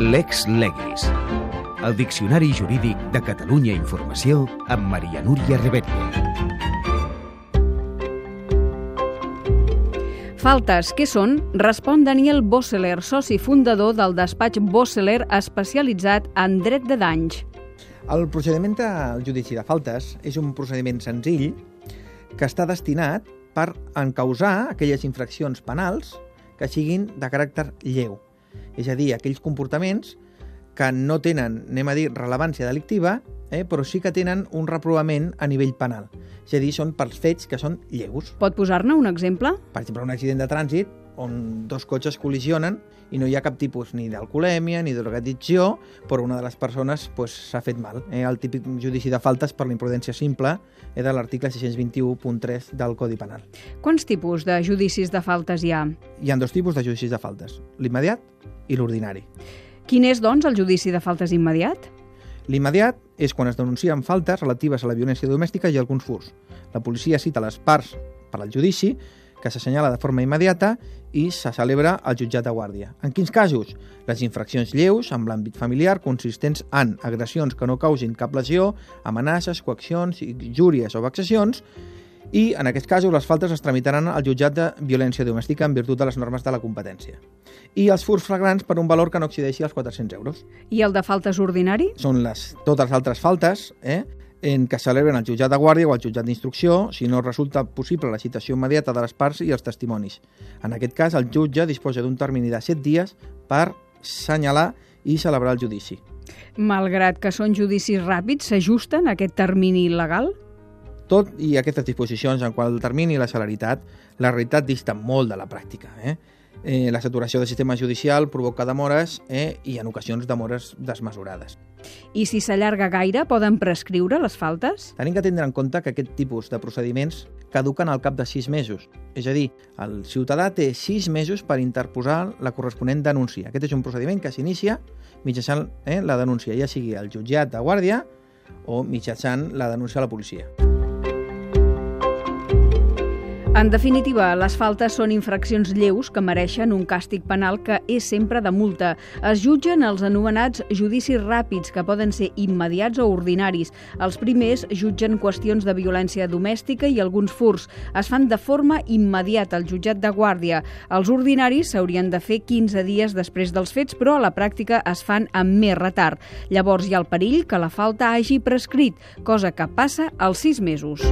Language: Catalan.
Lex Legis. El Diccionari Jurídic de Catalunya Informació amb Maria Núria Rebetlla. Faltes, què són? Respon Daniel Bosseler, soci fundador del despatx Bosseler especialitzat en dret de danys. El procediment del judici de faltes és un procediment senzill que està destinat per encausar aquelles infraccions penals que siguin de caràcter lleu. És a dir, aquells comportaments que no tenen, anem a dir, rellevància delictiva, eh, però sí que tenen un reprovament a nivell penal. És a dir, són pels fets que són lleus. Pot posar-ne un exemple? Per exemple, un accident de trànsit on dos cotxes col·lisionen i no hi ha cap tipus ni d'alcoholèmia ni drogadicció, però una de les persones s'ha pues, fet mal. Eh? El típic judici de faltes per la imprudència simple eh, de l'article 621.3 del Codi Penal. Quants tipus de judicis de faltes hi ha? Hi ha dos tipus de judicis de faltes, l'immediat i l'ordinari. Quin és, doncs, el judici de faltes immediat? L'immediat és quan es denuncien faltes relatives a la violència domèstica i alguns furs. La policia cita les parts per al judici que s'assenyala de forma immediata i se celebra al jutjat de guàrdia. En quins casos? Les infraccions lleus amb l'àmbit familiar consistents en agressions que no causin cap lesió, amenaces, coaccions, injúries o vexacions i, en aquests casos, les faltes es tramitaran al jutjat de violència domèstica en virtut de les normes de la competència. I els furs flagrants per un valor que no excedeixi els 400 euros. I el de faltes ordinari? Són les, totes les altres faltes, eh? En què celebren el jutjat de guàrdia o el jutjat d'instrucció si no resulta possible la citació immediata de les parts i els testimonis. En aquest cas, el jutge disposa d'un termini de 7 dies per senyalar i celebrar el judici. Malgrat que són judicis ràpids, s'ajusten a aquest termini legal? Tot i aquestes disposicions en qual el termini i la celeritat, la realitat dista molt de la pràctica. Eh? Eh, la saturació del sistema judicial provoca demores eh, i en ocasions demores desmesurades. I si s'allarga gaire, poden prescriure les faltes? Tenim que tindre en compte que aquest tipus de procediments caduquen al cap de sis mesos. És a dir, el ciutadà té sis mesos per interposar la corresponent denúncia. Aquest és un procediment que s'inicia mitjançant eh, la denúncia, ja sigui al jutjat de guàrdia o mitjançant la denúncia a la policia. En definitiva, les faltes són infraccions lleus que mereixen un càstig penal que és sempre de multa. Es jutgen els anomenats judicis ràpids, que poden ser immediats o ordinaris. Els primers jutgen qüestions de violència domèstica i alguns furs. Es fan de forma immediata al jutjat de guàrdia. Els ordinaris s'haurien de fer 15 dies després dels fets, però a la pràctica es fan amb més retard. Llavors hi ha el perill que la falta hagi prescrit, cosa que passa als 6 mesos.